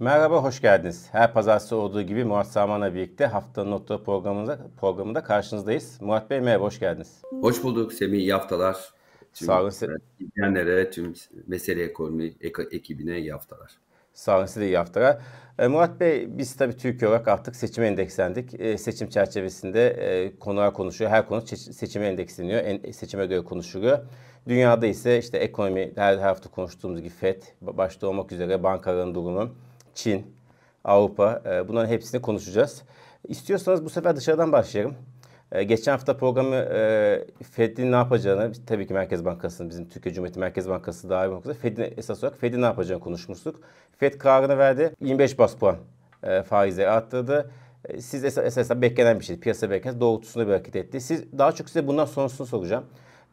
Merhaba, hoş geldiniz. Her pazartesi olduğu gibi Murat Saman'la birlikte haftanın notları programında, programında karşınızdayız. Murat Bey merhaba, hoş geldiniz. Hoş bulduk Semih, iyi haftalar. Tüm Sağ olun. İzleyenlere, tüm mesele ekonomi ekibine iyi haftalar. Sağ olun size iyi haftalar. E, Murat Bey biz tabii Türkiye olarak artık seçime endekslendik. E, seçim çerçevesinde e, konular konuşuyor. Her konu seçime endeksleniyor. En, seçime göre konuşuluyor. Dünyada ise işte ekonomi her, her hafta konuştuğumuz gibi FED başta olmak üzere bankaların durumu, Çin, Avrupa e, bunların hepsini konuşacağız. İstiyorsanız bu sefer dışarıdan başlayalım. E, geçen hafta programı e, Fed'in ne yapacağını, tabii ki Merkez Bankası'nın, bizim Türkiye Cumhuriyeti Merkez Bankası dahil olmak üzere Fed'in esas olarak Fed'in ne yapacağını konuşmuştuk. Fed kararını verdi. 25 bas puan e, faizleri arttırdı. E, siz esas, esasında beklenen bir şey, piyasa beklenen doğrultusunda bir hareket etti. Siz daha çok size bundan sonrasını soracağım.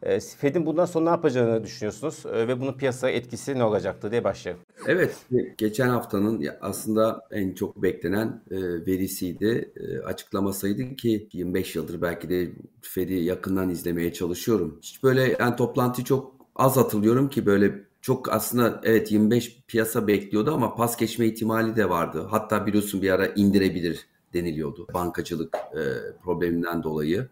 E, Fed'in bundan sonra ne yapacağını düşünüyorsunuz e, ve bunun piyasaya etkisi ne olacaktı diye başlayalım. Evet, geçen haftanın aslında en çok beklenen e, verisiydi, açıklamasıydı ki 25 yıldır belki de Fed'i yakından izlemeye çalışıyorum. Hiç böyle yani toplantıyı çok az hatırlıyorum ki böyle çok aslında evet 25 piyasa bekliyordu ama pas geçme ihtimali de vardı. Hatta biliyorsun bir ara indirebilir deniliyordu bankacılık probleminden dolayı.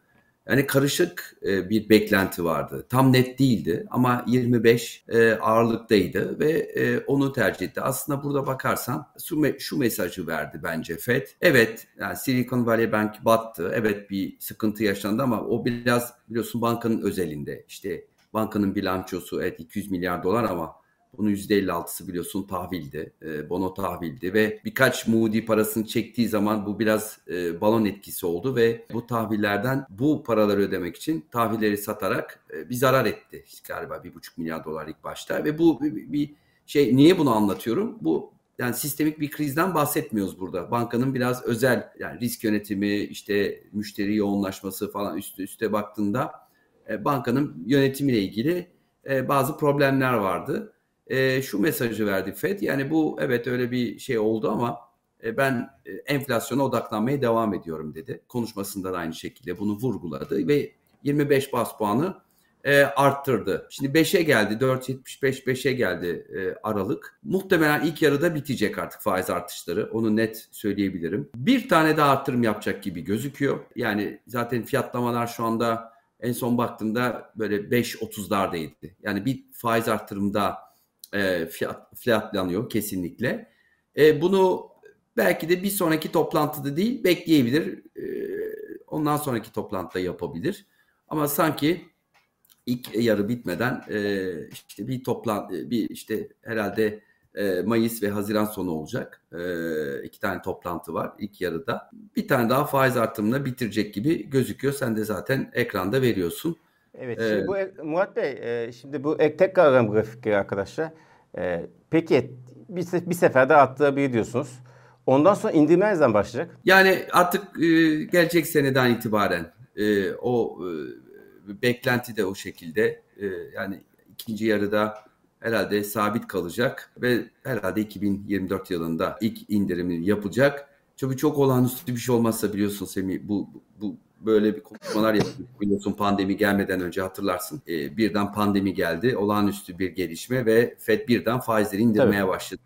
Yani karışık e, bir beklenti vardı. Tam net değildi ama 25 e, ağırlıktaydı ve e, onu tercih etti. Aslında burada bakarsan şu, şu mesajı verdi bence FED. Evet yani Silicon Valley Bank battı. Evet bir sıkıntı yaşandı ama o biraz biliyorsun bankanın özelinde. İşte bankanın bilançosu evet 200 milyar dolar ama bunun %56'sı biliyorsun tahvildi. E, bono tahvildi ve birkaç Moody parasını çektiği zaman bu biraz e, balon etkisi oldu ve bu tahvillerden bu paraları ödemek için tahvilleri satarak e, bir zarar etti. İşte galiba 1,5 milyar dolar ilk başta ve bu bir, bir şey niye bunu anlatıyorum? Bu yani sistemik bir krizden bahsetmiyoruz burada. Bankanın biraz özel yani risk yönetimi, işte müşteri yoğunlaşması falan üstü üste baktığında e, bankanın yönetimiyle ilgili e, bazı problemler vardı e, şu mesajı verdi FED. Yani bu evet öyle bir şey oldu ama e, ben e, enflasyona odaklanmaya devam ediyorum dedi. Konuşmasında da aynı şekilde bunu vurguladı ve 25 bas puanı e, arttırdı. Şimdi 5'e geldi 4.75 5'e geldi e, Aralık. Muhtemelen ilk yarıda bitecek artık faiz artışları. Onu net söyleyebilirim. Bir tane daha arttırım yapacak gibi gözüküyor. Yani zaten fiyatlamalar şu anda en son baktığımda böyle 5.30'lardaydı. Yani bir faiz artırımda e, fiyat, fiyatlanıyor kesinlikle. E, bunu belki de bir sonraki toplantıda değil bekleyebilir. E, ondan sonraki toplantıda yapabilir. Ama sanki ilk yarı bitmeden e, işte bir toplan bir işte herhalde e, Mayıs ve Haziran sonu olacak. E, iki tane toplantı var ilk yarıda. Bir tane daha faiz artımını bitirecek gibi gözüküyor. Sen de zaten ekranda veriyorsun. Evet. Şimdi ee, bu Murat Bey, e, şimdi bu ek tekrar aram grafikleri arkadaşlar. E, peki bir, bir seferde attırabilir diyorsunuz. Ondan sonra indirme ne başlayacak? Yani artık e, gelecek seneden itibaren e, o e, beklenti de o şekilde. E, yani ikinci yarıda herhalde sabit kalacak ve herhalde 2024 yılında ilk indirimini yapacak. Çünkü çok olağanüstü bir şey olmazsa biliyorsun Semih bu, bu böyle bir konuşmalar yaptık biliyorsun pandemi gelmeden önce hatırlarsın. E, birden pandemi geldi. Olağanüstü bir gelişme ve FED birden faizleri indirmeye Tabii. başladı.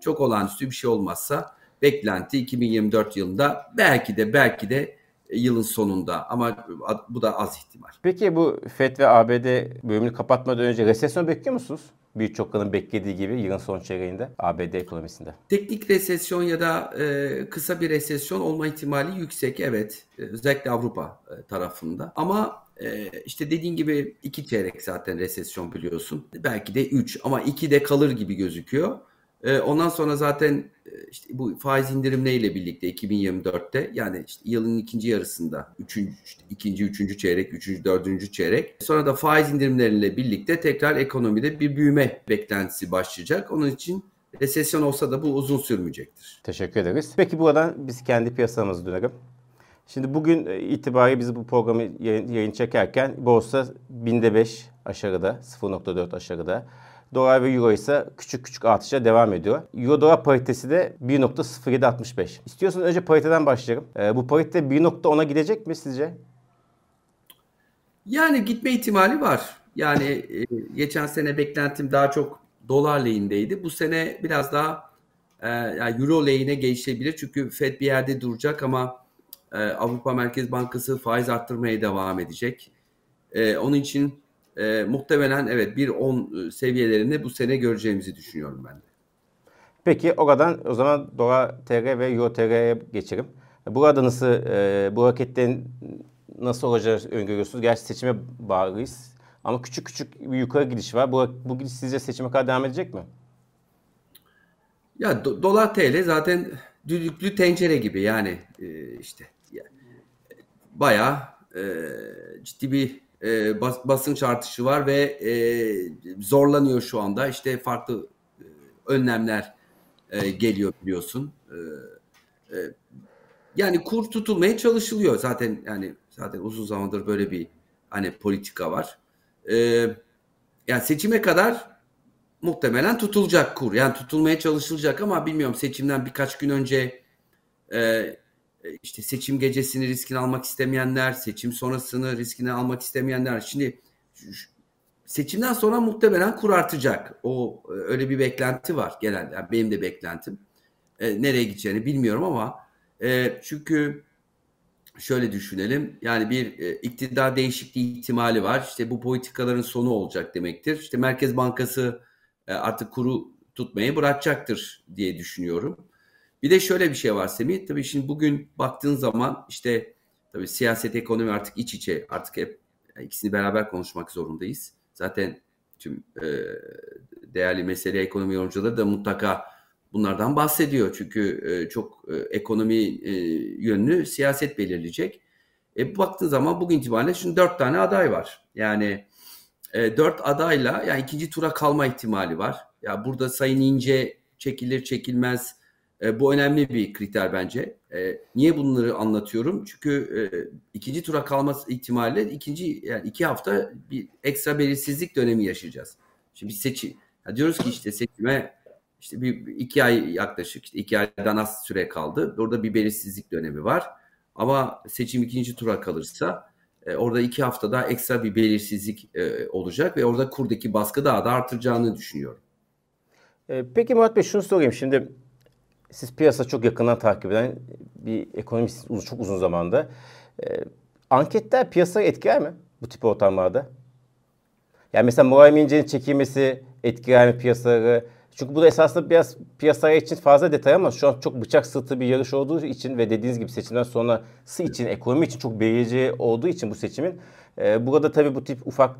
Çok olağanüstü bir şey olmazsa beklenti 2024 yılında belki de belki de yılın sonunda ama bu da az ihtimal. Peki bu FED ve ABD bölümünü kapatmadan önce resesyon bekliyor musunuz? Birçokların beklediği gibi yılın son çeyreğinde ABD ekonomisinde. Teknik resesyon ya da e, kısa bir resesyon olma ihtimali yüksek evet. E, özellikle Avrupa e, tarafında. Ama e, işte dediğin gibi iki çeyrek zaten resesyon biliyorsun. Belki de üç ama iki de kalır gibi gözüküyor. E, ondan sonra zaten e, işte bu faiz indirimleriyle birlikte 2024'te yani işte yılın ikinci yarısında üçüncü, işte ikinci, üçüncü çeyrek, üçüncü, dördüncü çeyrek sonra da faiz indirimleriyle birlikte tekrar ekonomide bir büyüme beklentisi başlayacak. Onun için resesyon olsa da bu uzun sürmeyecektir. Teşekkür ederiz. Peki buradan biz kendi piyasamızı dönelim. Şimdi bugün e, itibariyle biz bu programı yayın, yayın çekerken borsa binde 5 aşağıda, 0.4 aşağıda. Dolar ve Euro ise küçük küçük artışa devam ediyor. Euro dolar paritesi de 1.0765. İstiyorsanız önce pariteden başlayalım. Ee, bu parite 1.10'a gidecek mi sizce? Yani gitme ihtimali var. Yani e, geçen sene beklentim daha çok dolar lehindeydi. Bu sene biraz daha e, yani euro lehine gelişebilir. Çünkü Fed bir yerde duracak ama e, Avrupa Merkez Bankası faiz arttırmaya devam edecek. E, onun için e, muhtemelen evet 1.10 seviyelerinde bu sene göreceğimizi düşünüyorum ben de. Peki oradan o zaman dolar TR ve euro TR'ye geçelim. Burada nasıl e, bu hareketlerin nasıl olacağı öngörüyorsunuz? Gerçi seçime bağlıyız. Ama küçük küçük bir yukarı gidiş var. Bu, bu gidiş sizce seçime kadar devam edecek mi? Ya do, dolar TL zaten düdüklü tencere gibi yani e, işte yani, bayağı e, ciddi bir e, bas, basınç artışı var ve e, zorlanıyor şu anda. İşte farklı e, önlemler e, geliyor biliyorsun. E, e, yani kur tutulmaya çalışılıyor zaten yani zaten uzun zamandır böyle bir hani politika var. E, yani seçime kadar muhtemelen tutulacak kur. Yani tutulmaya çalışılacak ama bilmiyorum seçimden birkaç gün önce e, işte seçim gecesini riskini almak istemeyenler, seçim sonrasını riskini almak istemeyenler. Şimdi seçimden sonra muhtemelen kur artacak. O öyle bir beklenti var genelde. Yani benim de beklentim. E, nereye gideceğini bilmiyorum ama e, çünkü şöyle düşünelim. Yani bir e, iktidar değişikliği ihtimali var. İşte bu politikaların sonu olacak demektir. İşte Merkez Bankası e, artık kuru tutmayı bırakacaktır diye düşünüyorum. Bir de şöyle bir şey var Semih. Tabii şimdi bugün baktığın zaman işte tabii siyaset ekonomi artık iç içe artık hep ikisini beraber konuşmak zorundayız. Zaten tüm e, değerli mesele ekonomi yorumcuları da mutlaka bunlardan bahsediyor. Çünkü e, çok e, ekonomi e, yönlü siyaset belirleyecek. E, baktığın zaman bugün itibariyle şimdi dört tane aday var. Yani e, dört adayla yani ikinci tura kalma ihtimali var. Ya burada Sayın İnce çekilir çekilmez e, bu önemli bir kriter bence. E, niye bunları anlatıyorum? Çünkü e, ikinci tura kalma ihtimaliyle ikinci yani iki hafta bir ekstra belirsizlik dönemi yaşayacağız. Şimdi biz seçim ya diyoruz ki işte seçime işte bir iki ay yaklaşık işte iki aydan az süre kaldı. Orada bir belirsizlik dönemi var. Ama seçim ikinci tura kalırsa e, orada iki haftada ekstra bir belirsizlik e, olacak ve orada kurdaki baskı daha da artıracağını düşünüyorum. E, peki Murat Bey şunu sorayım. Şimdi siz piyasa çok yakından takip eden bir ekonomistsiniz çok uzun zamanda. anketler piyasayı etkiler mi bu tip ortamlarda? Yani mesela Muharrem İnce'nin çekilmesi etkiler mi piyasaları? Çünkü bu da esasında biraz piyasaya için fazla detay ama şu an çok bıçak sırtı bir yarış olduğu için ve dediğiniz gibi seçimden sonrası için, ekonomi için çok belirleyici olduğu için bu seçimin e, burada tabii bu tip ufak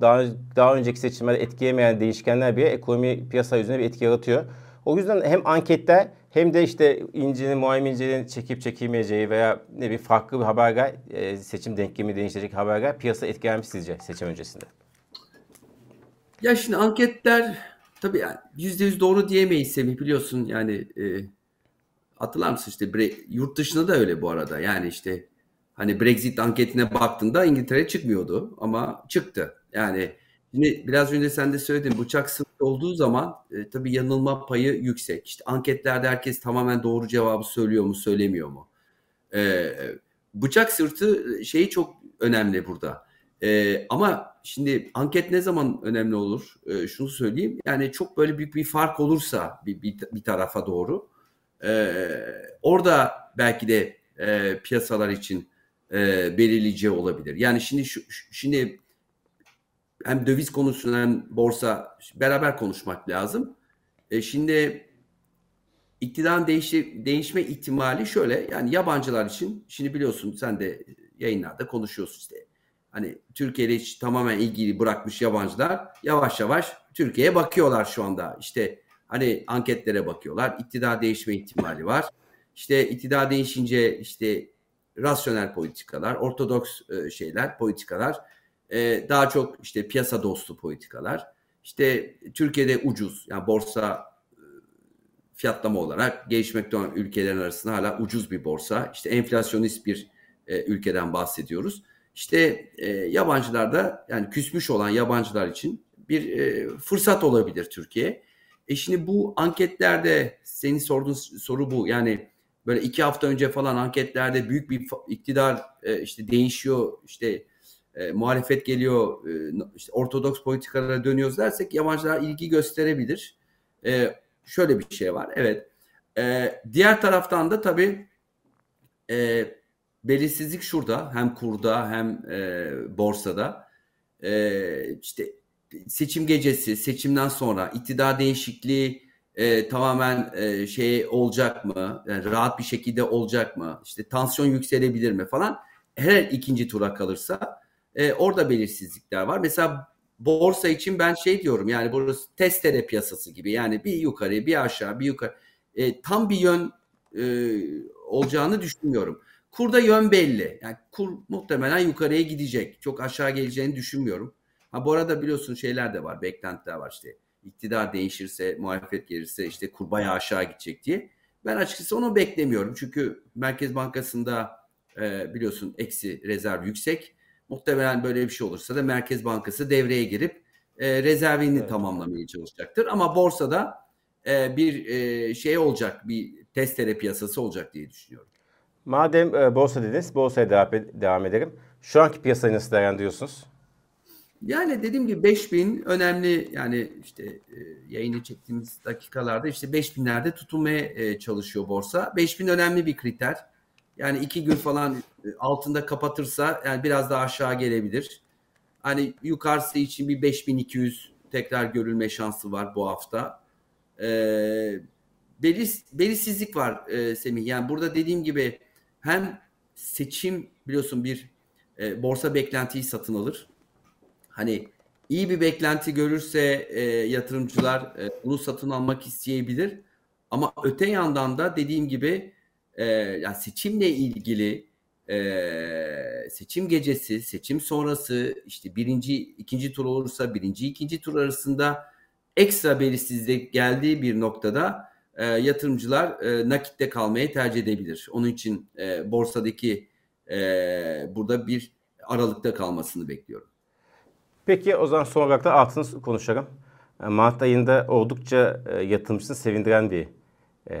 daha daha önceki seçimlerde etkilemeyen değişkenler bile ekonomi piyasa yüzüne bir etki yaratıyor. O yüzden hem anketler hem de işte İnci'nin, Muayyin İnci'nin çekip çekilmeyeceği veya ne bir farklı bir haberler, e, seçim denklemi değiştirecek haberler piyasa etkilenmiş sizce seçim öncesinde? Ya şimdi anketler Tabii yani yüzde yüz doğru diyemeyiz Semih biliyorsun yani e, hatırlar mısın işte bre, yurt dışında da öyle bu arada yani işte hani Brexit anketine baktığında İngiltere çıkmıyordu ama çıktı. Yani şimdi biraz önce sen de söyledin bıçak sırtı olduğu zaman e, tabii yanılma payı yüksek. İşte anketlerde herkes tamamen doğru cevabı söylüyor mu söylemiyor mu? E, bıçak sırtı şeyi çok önemli burada. E, ama şimdi anket ne zaman önemli olur? E, şunu söyleyeyim. Yani çok böyle büyük bir fark olursa bir, bir, bir tarafa doğru e, orada belki de e, piyasalar için e, belirleyici olabilir. Yani şimdi şu, şimdi hem döviz konusunu hem borsa beraber konuşmak lazım. E, şimdi iktidarın değişi, değişme ihtimali şöyle yani yabancılar için şimdi biliyorsun sen de yayınlarda konuşuyorsun işte hani Türkiye hiç tamamen ilgili bırakmış yabancılar yavaş yavaş Türkiye'ye bakıyorlar şu anda. İşte hani anketlere bakıyorlar. İktidar değişme ihtimali var. İşte iktidar değişince işte rasyonel politikalar, ortodoks e, şeyler, politikalar, e, daha çok işte piyasa dostu politikalar. İşte Türkiye'de ucuz, yani borsa e, fiyatlama olarak gelişmekte olan ülkelerin arasında hala ucuz bir borsa. İşte enflasyonist bir ülkeden bahsediyoruz. İşte e, yabancılar da yani küsmüş olan yabancılar için bir e, fırsat olabilir Türkiye. E şimdi bu anketlerde senin sorduğun soru bu. Yani böyle iki hafta önce falan anketlerde büyük bir iktidar e, işte değişiyor işte e, muhalefet geliyor e, işte ortodoks politikalara dönüyoruz dersek yabancılar ilgi gösterebilir. E, şöyle bir şey var evet. E, diğer taraftan da tabii e, belirsizlik şurada hem kurda hem e, borsada. E, işte seçim gecesi seçimden sonra iktidar değişikliği e, tamamen e, şey olacak mı? Yani rahat bir şekilde olacak mı? İşte tansiyon yükselebilir mi falan. Her ikinci tura kalırsa e, orada belirsizlikler var mesela borsa için ben şey diyorum yani burası testere piyasası gibi yani bir yukarı bir aşağı bir yukarı e, tam bir yön e, olacağını düşünmüyorum. Kurda yön belli. Yani kur muhtemelen yukarıya gidecek. Çok aşağı geleceğini düşünmüyorum. Ha bu arada biliyorsun şeyler de var, beklentiler var işte. İktidar değişirse, muhalefet gelirse işte kur bayağı aşağı gidecek diye. Ben açıkçası onu beklemiyorum. Çünkü Merkez Bankası'nda e, biliyorsun eksi rezerv yüksek. Muhtemelen böyle bir şey olursa da Merkez Bankası devreye girip e, rezervini evet. tamamlamaya çalışacaktır. Ama borsada e, bir e, şey olacak, bir testere piyasası olacak diye düşünüyorum. Madem e, borsa dediniz, borsaya devam, devam edelim. Şu anki piyasayı nasıl değerlendiriyorsunuz? Yani dediğim gibi 5000 önemli yani işte e, yayını çektiğimiz dakikalarda işte 5000'lerde tutunmaya e, çalışıyor borsa. 5000 önemli bir kriter. Yani iki gün falan e, altında kapatırsa yani biraz daha aşağı gelebilir. Hani yukarısı için bir 5200 tekrar görülme şansı var bu hafta. Ee, belis, belirsizlik var e, Semih. Yani burada dediğim gibi hem seçim biliyorsun bir e, borsa beklentiyi satın alır. Hani iyi bir beklenti görürse e, yatırımcılar e, bunu satın almak isteyebilir. Ama öte yandan da dediğim gibi e, yani seçimle ilgili e, seçim gecesi, seçim sonrası işte birinci, ikinci tur olursa birinci, ikinci tur arasında ekstra belirsizlik geldiği bir noktada e, yatırımcılar e, nakitte kalmayı tercih edebilir. Onun için e, borsadaki e, burada bir aralıkta kalmasını bekliyorum. Peki o zaman son olarak da altını konuşalım. E, Mart ayında oldukça e, yatırımcısını sevindiren bir e,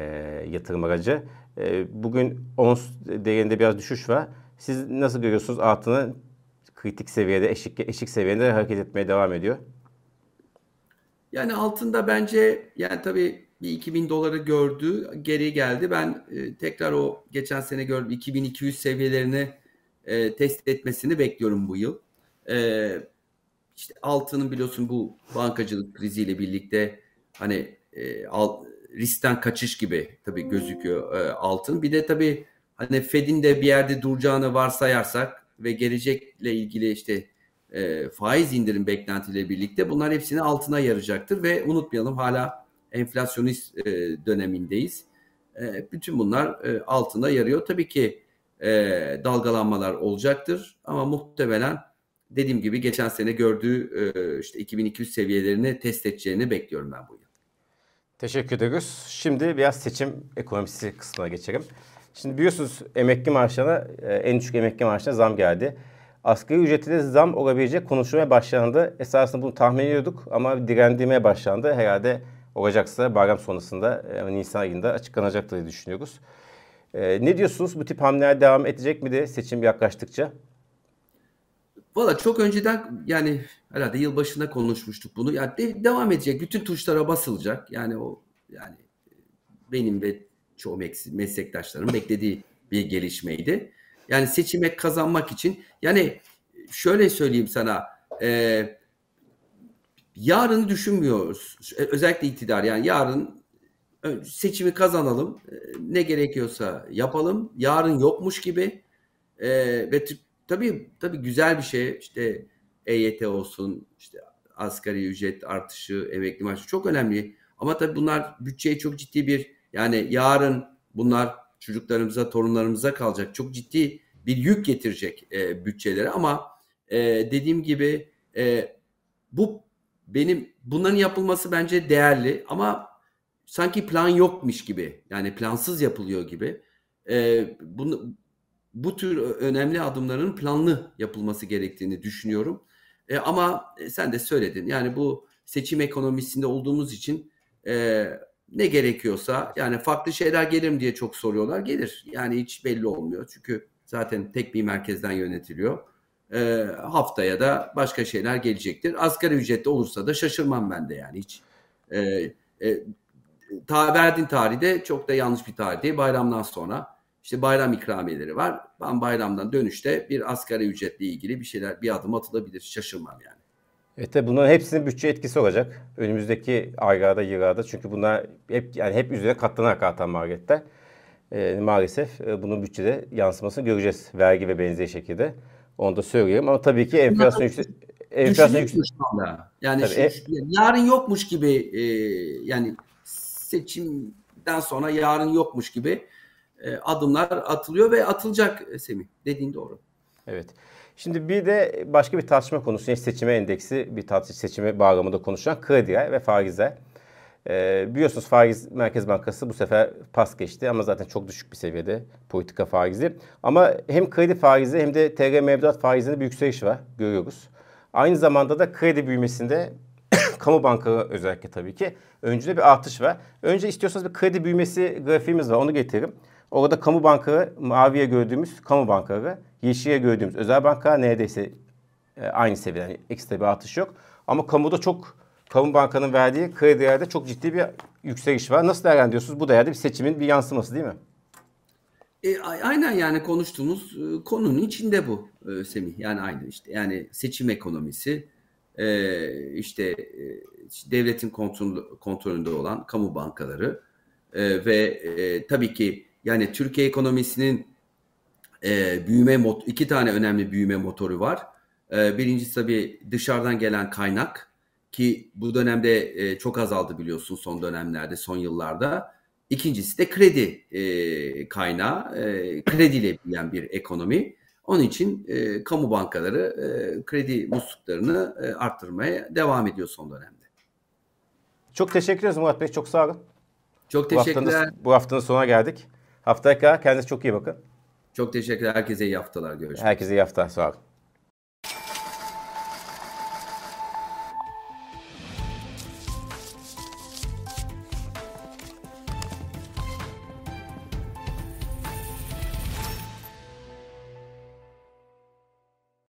yatırım aracı. E, bugün ons değerinde biraz düşüş var. Siz nasıl görüyorsunuz altını kritik seviyede, eşik, eşik seviyede hareket etmeye devam ediyor? Yani altında bence yani tabii bir 2000 doları gördü, geri geldi. Ben e, tekrar o geçen sene gördüm 2200 seviyelerini e, test etmesini bekliyorum bu yıl. E, işte altının biliyorsun bu bankacılık kriziyle birlikte hani e, alt, riskten kaçış gibi tabii gözüküyor e, altın. Bir de tabii hani Fed'in de bir yerde duracağını varsayarsak ve gelecekle ilgili işte e, faiz indirim beklentiyle birlikte bunlar hepsini altına yarayacaktır ve unutmayalım hala enflasyonist e, dönemindeyiz. E, bütün bunlar e, altına yarıyor. Tabii ki e, dalgalanmalar olacaktır ama muhtemelen dediğim gibi geçen sene gördüğü e, işte 2200 seviyelerini test edeceğini bekliyorum ben bu yıl. Teşekkür ederiz. Şimdi biraz seçim ekonomisi kısmına geçelim. Şimdi biliyorsunuz emekli maaşlarına, e, en düşük emekli maaşına zam geldi. Asgari ücrete de zam olabilecek konuşulmaya başlandı. Esasında bunu tahmin ediyorduk ama direndirmeye başlandı. Herhalde olacaksa bayram sonrasında e, Nisan ayında açıklanacaktır diye düşünüyoruz. Ee, ne diyorsunuz? Bu tip hamleler devam edecek mi de seçim yaklaştıkça? Valla çok önceden yani herhalde yıl başında konuşmuştuk bunu. Yani de, devam edecek. Bütün tuşlara basılacak. Yani o yani benim ve çoğu meslektaşlarım beklediği bir gelişmeydi. Yani seçime kazanmak için yani şöyle söyleyeyim sana e, yarını düşünmüyoruz. Özellikle iktidar yani yarın seçimi kazanalım. E, ne gerekiyorsa yapalım. Yarın yokmuş gibi e, ve tabii tabii güzel bir şey işte EYT olsun işte asgari ücret artışı, emekli maaşı çok önemli. Ama tabii bunlar bütçeye çok ciddi bir yani yarın bunlar çocuklarımıza, torunlarımıza kalacak. Çok ciddi bir yük getirecek e, bütçelere ama e, dediğim gibi e, bu benim bunların yapılması bence değerli ama sanki plan yokmuş gibi yani plansız yapılıyor gibi. E, bunu bu tür önemli adımların planlı yapılması gerektiğini düşünüyorum. E, ama sen de söyledin yani bu seçim ekonomisinde olduğumuz için e, ne gerekiyorsa yani farklı şeyler gelir mi diye çok soruyorlar. Gelir yani hiç belli olmuyor çünkü zaten tek bir merkezden yönetiliyor. E, haftaya da başka şeyler gelecektir. Asgari ücretli olursa da şaşırmam ben de yani hiç. E, e, ta verdiğin tarihi de çok da yanlış bir tarih değil. Bayramdan sonra işte bayram ikramiyeleri var. Ben bayramdan dönüşte bir asgari ücretle ilgili bir şeyler bir adım atılabilir. Şaşırmam yani. Evet tabi bunların hepsinin bütçe etkisi olacak. Önümüzdeki aylarda, yıllarda çünkü bunlar hep yani hep üzerine katlanarak artan maliyetler. Ee, maalesef e, bunun bütçede yansımasını göreceğiz. Vergi ve benzeri şekilde. Onu da söyleyeyim ama tabii ki enflasyon yüksek enflasyon yüksek. Yani şu, e- yarın yokmuş gibi e, yani seçimden sonra yarın yokmuş gibi e, adımlar atılıyor ve atılacak e, Semih. Dediğin doğru. Evet. Şimdi bir de başka bir tartışma konusu, yani seçime endeksi bir tartışma seçime bağlamında konuşulan krediler ve faizler. Ee, biliyorsunuz faiz Merkez Bankası bu sefer pas geçti ama zaten çok düşük bir seviyede politika faizi. Ama hem kredi faizi hem de TL mevduat faizinde bir yükseliş var görüyoruz. Aynı zamanda da kredi büyümesinde kamu bankaları özellikle tabii ki öncüde bir artış var. Önce istiyorsanız bir kredi büyümesi grafiğimiz var onu getirelim. Orada kamu bankaları maviye gördüğümüz kamu bankaları, yeşile gördüğümüz özel bankalar neredeyse e, aynı seviyede. Yani ekstra bir artış yok. Ama kamuda çok kamu bankanın verdiği kredilerde çok ciddi bir yükseliş var. Nasıl değerlendiriyorsunuz? Bu değerde bir seçimin bir yansıması değil mi? E, aynen yani konuştuğumuz e, konunun içinde bu e, Semih. Yani aynı işte. Yani seçim ekonomisi, e, işte e, devletin kontrol, kontrolünde olan kamu bankaları e, ve e, tabii ki yani Türkiye ekonomisinin e, büyüme mot iki tane önemli büyüme motoru var. E, birincisi tabii dışarıdan gelen kaynak ki bu dönemde e, çok azaldı biliyorsun son dönemlerde, son yıllarda. İkincisi de kredi e, kaynağı, e, krediyle büyüyen bir ekonomi. Onun için e, kamu bankaları e, kredi musluklarını e, arttırmaya devam ediyor son dönemde. Çok teşekkür ederiz Murat Bey. Çok sağ olun. Çok teşekkürler. Bu haftanın, bu haftanın sonuna geldik. Haftaya kadar kendinize çok iyi bakın. Çok teşekkürler. Herkese iyi haftalar. Görüşmek Herkese iyi haftalar. Sağ olun.